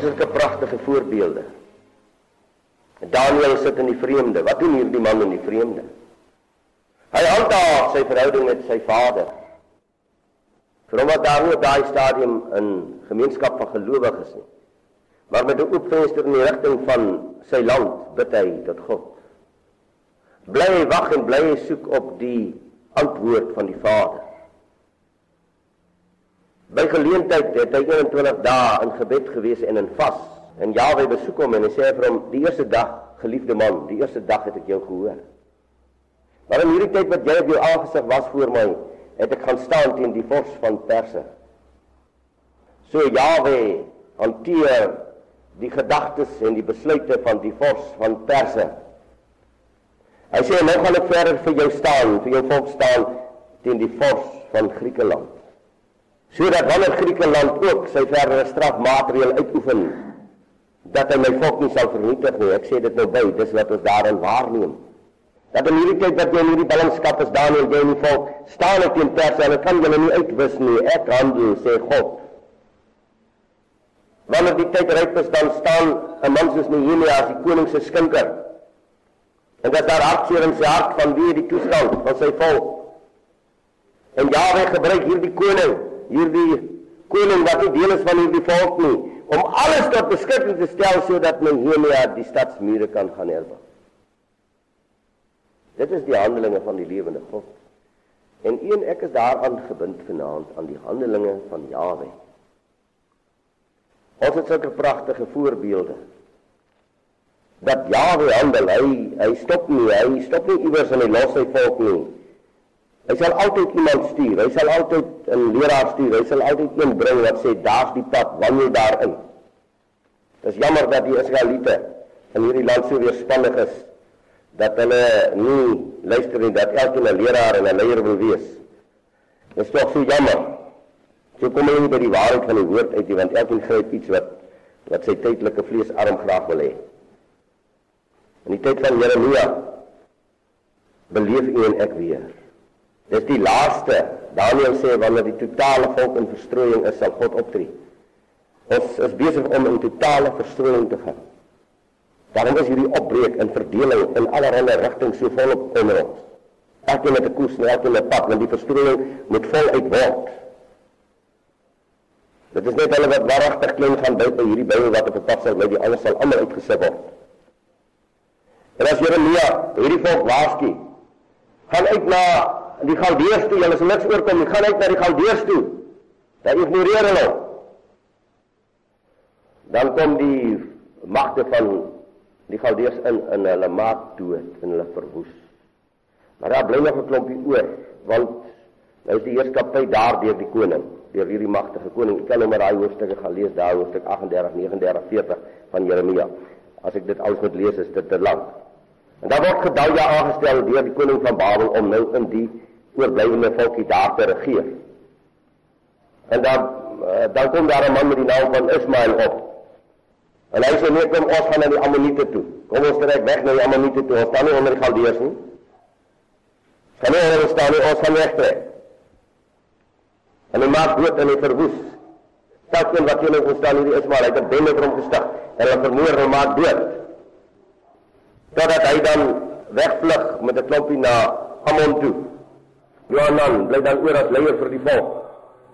Het 'n pragtige voorbeelde. Daniel sit in die vreemde. Wat doen hierdie man in die vreemde? Hy handhaaf sy verhouding met sy vader. Vir hom wat daar nie op daai stadium in gemeenskap van gelowiges nie. Maar met 'n oop venster in die rigting van sy land bid hy tot God. Bly wag en bly soek op die antwoord van die Vader. By geleentheid het hy 21 dae in gebed gewees en in vas. En Jahwe besoek hom en hy sê vir hom: "Die eerste dag, geliefde man, die eerste dag het ek jou gehoor. Maar in hierdie tyd wat jy op jou aangesig was voor my, het ek gaan staan teen die vors van Perse. So Jawe hanteer die gedagtes en die besluite van die vors van Perse. Hy sê nou gaan ek verder vir jou staan, vir jou volk staan teen die vors van Griekeland. Sodat wanneer Griekeland ook sy verdere strafmaatreël uitoefen, dat hy my volk nie sal vernietig nie. Ek sê dit nou by, dis wat ons daarin waarneem. Dat in hierdie tyd wat jy in hierdie ballingskap is Daniel jy in die volk staan ek teen Perse en kan julle nie uitwis nie. Ek handel sê God. Wanneer die tyd ryp is dan staan 'n man soos Nehemia as die koning se skinker. En dat daar hartseer in sy hart van wie die toestand van sy volk. En Jahwe gebruik hierdie koning, hierdie koning wat nie deel is van hierdie volk nie, om alles tot beskikking te stel sodat Nehemia die stadsmure kan gaan herbou. Dit is die handelinge van die lewende God. En een ek is daaraan gebind vanaand aan die handelinge van Jawe. Ons het sulke pragtige voorbeelde. Dat Jawe handel, hy hy stop nie, hy stop nie iewers in die los sy volk nie. Hy sal altyd iemand stuur. Hy sal altyd 'n leraar stuur. Hy sal altyd een bring wat sê daar's die pad, wandel daarin. Dis jammer dat die Israeliete in hierdie land so weerspannig is dat hulle nie luister nie dat elkeen 'n leraar en 'n leier wil wees. Dit is tog so jammer. So kom nie by die waarheid van die woord uit nie want elkeen gryp iets wat wat sy tydelike vleesarm graag wil hê. In die tyd van Jeremia beleef u en ek weer. Dis die laaste. Daniël sê wanneer die totale volk in verstrooiing is, sal God optree. Ons is besig om in totale verstrooiing te gaan. Daarom is hierdie opbreek en verdeling in allerlei rigtings so volop onder ons. Elkeen met 'n koers, elkeen met 'n pad, want die verstrooiing moet voluit word. Dit is net hulle wat waaragtig klein gaan by by hierdie Bybel wat op pad sal bly, die alles sal almal uitgesit word. En as Jeremia hierdie volk waarsku, gaan uit na die Galdeërs toe, hulle sal niks oorkom nie, gaan uit na die Galdeërs toe. Dan ignoreer hulle. Dan kom die magte van die Galdeërs in in hulle maak dood en hulle verwoes. Maar daar bly nog 'n klompie oor, want nou is die heerskappy daar deur die koning, deur hierdie magtige koning. Ek kan nou maar daai hoofstukke gaan lees, daar hoofstuk 38, 39, 40 van Jeremia. As ek dit alles moet lees, is dit te lank. En daar word Gedalia aangestel deur die koning van Babel om nou in die oorblywende volkie daar te regeer. En dan eh, dan kom daar 'n man met die naam van Ismael op En hy sê net kom ons gaan na die Ammoniete toe. Kom ons trek weg na die Ammoniete toe. Ons staan nie onder die Galdeërs nie. Kan nie hulle staan nie, ons gaan wegtrek. En hy maak dood en hy verwoes. Elkeen wat hier ons staan hierdie is maar hy het 'n bende vir hom gestig en hulle vermoor en maak dood. Totdat hy dan wegvlug met 'n klompie na Ammon toe. Johanan bly dan oor as leier vir die volk.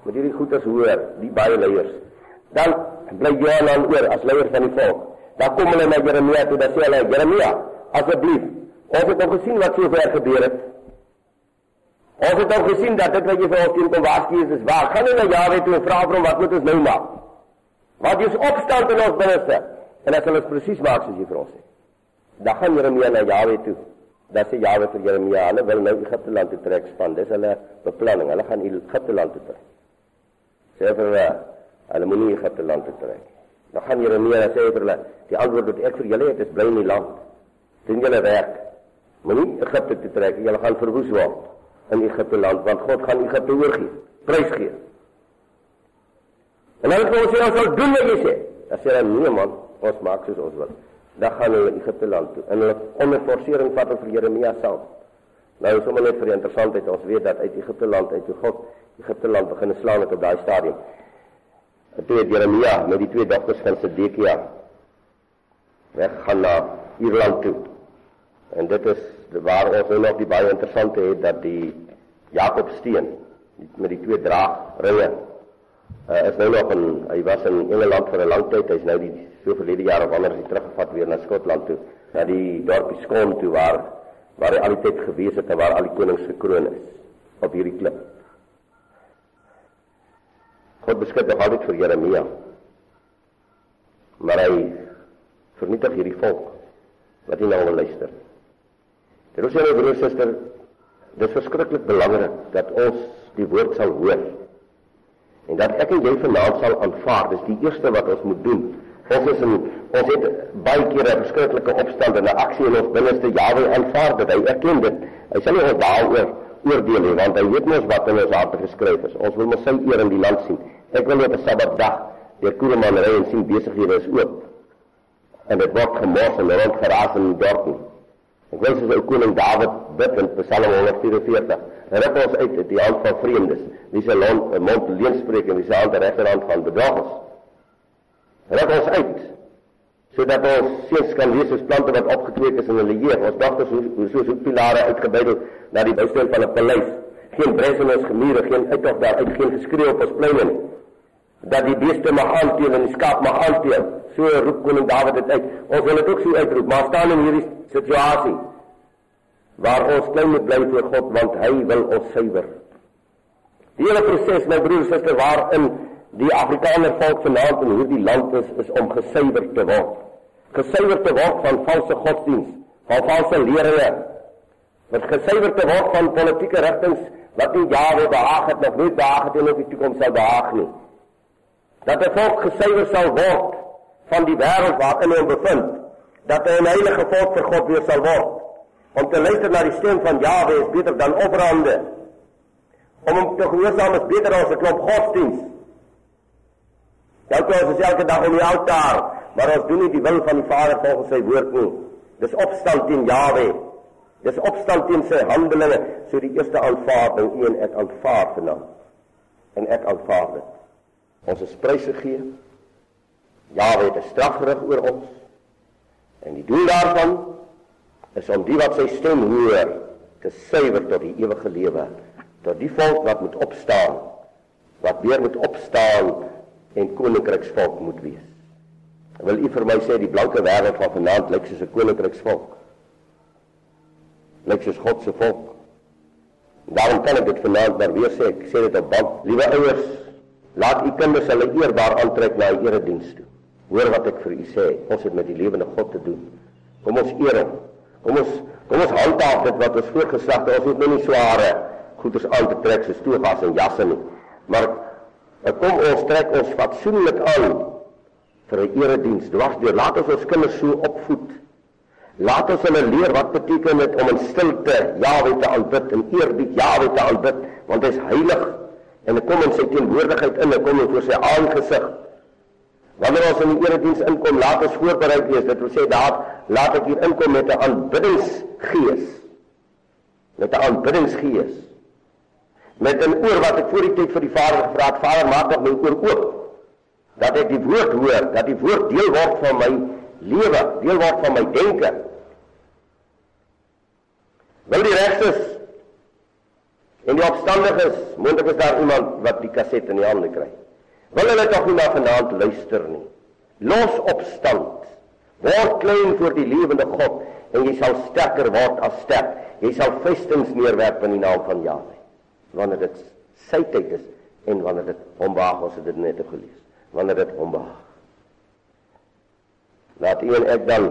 Met hierdie goeters hoor, die baie leiers. Dan bly Johanan oor as leier van die volk. Dan kom hulle na Jeremia toe, dan sê hulle Jeremia, asseblief, ons het al gesien wat so ver gebeur het. Ons het al gesien dat dit wat jy vir ons teen kom waarsku is, is waar. Gaan hulle na Jahwe toe en vra vir hom wat moet ons nou maak? Wat is opstand in ons binneste? En as hulle presies maak soos jy vir ons sê. Dan Jeremia na Jahwe toe. Dan sê Jahwe vir Jeremia, hulle wil nou Egipte land toe trek span. Dis hulle beplanning. Hulle gaan Egipte land toe trek. Sê vir hulle, Hulle moenie Egipte land toe trek. Dan gaan Jeremia sê vir hulle, die antwoord wat ek vir julle het is bly in die land. Doen julle werk. Moenie Egipte toe trek, julle gaan verwoes word in Egipte land want God gaan Egipte oorgee, prys gee. En ons sê ons sal doen wat jy sê. Dan sê hy nee man, ons maak soos ons wil. Dan gaan hulle Egipte land toe en hulle onder forsering vat hulle vir Jeremia self. Nou sommer net vir die interessantheid, ons weet dat uit Egipte land uit toe God Egipte land begin slaan het op daai stadium. toe het Jeremia met die twee dogters van Sedekia weggaan na Ierland toe. En dit is waar ons nou nog die baie interessante het dat die Jakobsteen met die twee draagringe uh, is nou nog in hy was in Engeland vir 'n lang tyd. Hy's nou die so verlede jaar wanneer hy teruggevat weer na Skotland toe, na die dorpie Skon toe waar waar hy altyd gewees het en waar al die konings gekroon is op hierdie klip. God beskik nog altyd vir Jeremia. Maar hy vernietig hierdie volk wat nie nou wil luister. Dit is julle broer suster, dit is verskriklik belangrik dat ons die woord sal hoor. En dat ek en jy vanaand sal aanvaar, dis die eerste wat ons moet doen. Ons is in ons het baie kere 'n verskriklike opstand en 'n aksie in ons binneste Jawe aanvaar dat hy erken dit. Hy sal nie ons daaroor oordeel nie want hy weet mos wat in ons harte geskryf is. Ons wil mos sy eer in die land sien. Ek wil op 'n Sabbatdag deur Koereman ry en sien besighede is oop. En dit word gemors en rond geraas in die dorp. Ek wens as ou koning Dawid bid in Psalm 144. Hy roep ons uit uit die hand van vreemdes. Wie se mond leuen spreek en wie se hand regterhand van bedrogers. Roep ons uit sodat ons seuns kan lees as plante wat opgekweek is in hulle jeug. Ons dagters hoe soos hoe pilare uitgebeidel na die bousteen van 'n paleis. Geen bresenoos gemure, geen uittog daar uit, geen geskreeu op ons pleine nie dat die beeste mag aanteel en die skaap mag aanteel. So roep koning Dawid dit uit. Ons wil dit ook so uitroep, maar staan in hierdie situasie waar ons klein moet bly voor God want hy wil ons suiwer. Die hele proses my en susters waarin die Afrikaner volk vanaand in hierdie land is is om gesuiwer te word. Gesuiwer te word van valse godsdiens, van valse leringe. Wat gesuiwer te word van politieke rigtings wat nie Jahwe behaag het of nooit behaag het en ook die toekoms sal behaag nie dat 'n volk gesuiwer sal word van die wêreld waarin hy bevind, dat hy 'n heilige volk vir God weer sal word. Om te luister na die stem van Jahwe is beter dan offerande. Om hom te gehoorsaam is beter as 'n klop godsdiens. Dalk ons is elke dag op die altaar, maar ons doen nie die wil van die Vader volgens sy woord nie. Dis opstand teen Jahwe. Dis opstand teen sy handelinge, so die eerste aanvaarding een ek aanvaar vanaand. En ek aanvaar dit ons is pryse gee. Jahwe het 'n straf gerig oor ons. En die doel daarvan is om die wat sy stem hoor te suiwer tot die ewige lewe, tot die volk wat moet opstaan, wat weer moet opstaan en koninkryksvolk moet wees. Wil u vir my sê die blanke wêreld van vanaand lyk soos 'n koninkryksvolk? Lyk soos God se volk. Daarom kan ek dit vanaand maar weer sê, ek sê dit op band, liewe ouers, Laat u kinders hulle eerbaar aantrek na 'n erediens toe. Hoor wat ek vir u sê. Ons het met die lewende God te doen. Kom ons eer hom. Kom ons kom ons handhaaf dit wat ons voorgeslagte ons het nou nie sware goeders aan te trek soos togas en jasse nie. Maar eh, kom ons trek ons fatsoenlik aan vir 'n erediens. Dwars deur laat ons ons kinders so opvoed. Laat ons hulle leer wat beteken dit om in stilte Jahwe te aanbid en eerbied Jahwe te aanbid want hy is heilig en ek kom in sy teenwoordigheid in, ek kom in voor sy aangesig. Wanneer ons in die erediens inkom, laat ons voorbereid wees. Dit wil sê daar laat ek hier inkom met 'n aanbiddingsgees. Met 'n aanbiddingsgees. Met 'n oor wat ek voor die tyd vir die Vader gevra het, Vader, maak dat my oor oop. Dat ek die woord hoor, dat die woord deel word van my lewe, deel word van my denke. Wil die regstes En die opstandiges, moontlik is daar iemand wat die kaset in die hande kry. Wil hulle tog nie na vanaand luister nie. Los opstand. Word klein voor die lewende God en jy sal sterker word as sterk. Jy sal vestings neerwerp in die naam van Jahwe. Wanneer dit sy tyd is en wanneer dit hom behaag, ons het dit net gelees. Wanneer dit hom behaag. Laat u en ek dan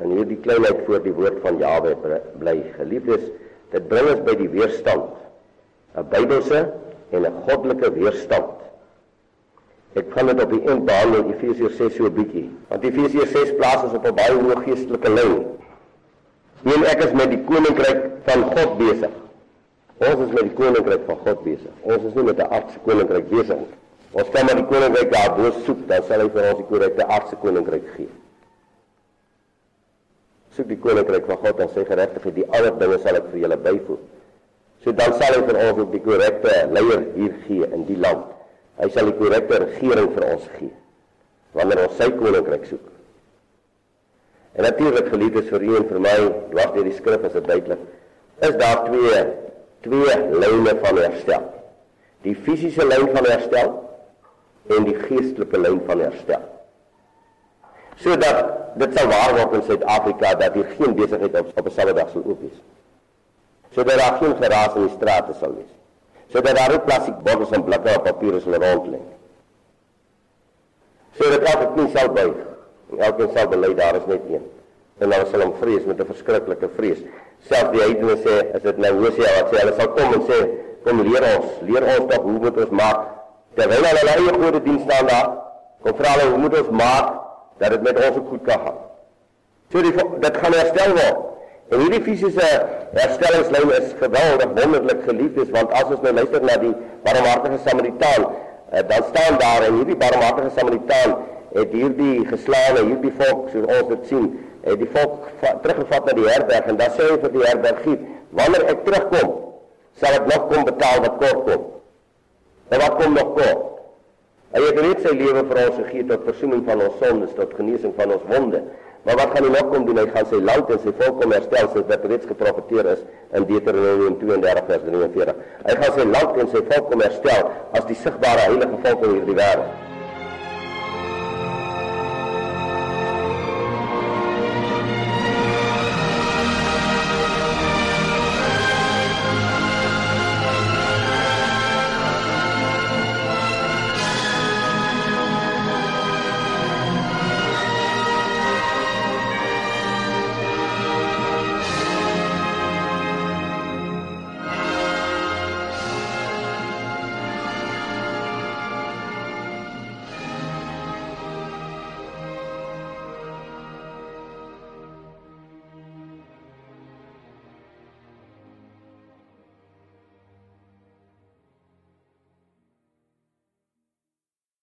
in hierdie kleinheid voor die woord van Jahwe bly. Geliefdes, dit bring ons by die weerstand 'n Bybelse en 'n goddelike weerstand. Ek gaan dit op die eind behandel in Efesiërs 6 so 'n bietjie. Want Efesiërs 6 plaas ons op 'n baie hoë geestelike lyn. En ek is met die koninkryk van God besig. Ons is met die koninkryk van God besig. Ons is nie met 'n aardse koninkryk besig nie. Ons kan maar die koninkryk daarbo soek, dan sal hy vir ons die die aardse koninkryk gee. Soek die koninkryk van God en sy geregtigheid, die ander dinge sal ek vir julle byvoeg. So dan sal hy vir ons op die korrekte leier hier gee in die land. Hy sal die korrekte regering vir ons gee wanneer ons sy koninkryk soek. En natuurlik geliefdes vir u en vir my, dwars deur die skrif is dit duidelik, is daar twee twee lyne van herstel. Die fisiese lyn van herstel en die geestelike lyn van herstel. Sodat dit sal waar word in Suid-Afrika dat hier geen besigheid op op 'n Saterdag sal oop wees. Sodat daar geen geraas in die strate sal wees. Sodat daar nie plastiek bottels en blikke op papier sal rond lê. Sodat elke knie sal buig en elkeen sal bely daar is net een. En hulle sal hom vrees met 'n verskriklike vrees. Selfs die heidene sê, as dit nou Hosea wat sê, hulle sal kom en sê, kom leer ons, leer ons tog hoe moet ons maak terwyl hulle eie gode dien staan daar. Kom vra hulle hoe moet ons maak dat dit met ons ook goed kan gaan. So die, dit gaan herstel word. En hierdie fisiese herstellingslyn is geweldig wonderlik geliefdes want as ons nou luister na die barmhartige Samaritaan, eh, dan staan daar en hierdie barmhartige Samaritaan het hierdie geslaane, hierdie volk soos ons dit sien, het die volk teruggevat na die herberg en dan sê hy vir die herbergier, wanneer ek terugkom, sal ek nog kom betaal wat kort kom. En wat kom nog kort? Hy het reeds sy lewe vir ons gegee tot verzoening van ons sondes, tot genesing van ons wonde. Maar wat gaan hy nog kom doen? Hy gaan sy land en sy volk kom herstel soos wat reeds geprofeteer is in Deuteronomium 32 vers 43. Hy gaan sy land en sy volk kom herstel as die sigbare heilige volk in hierdie wêreld.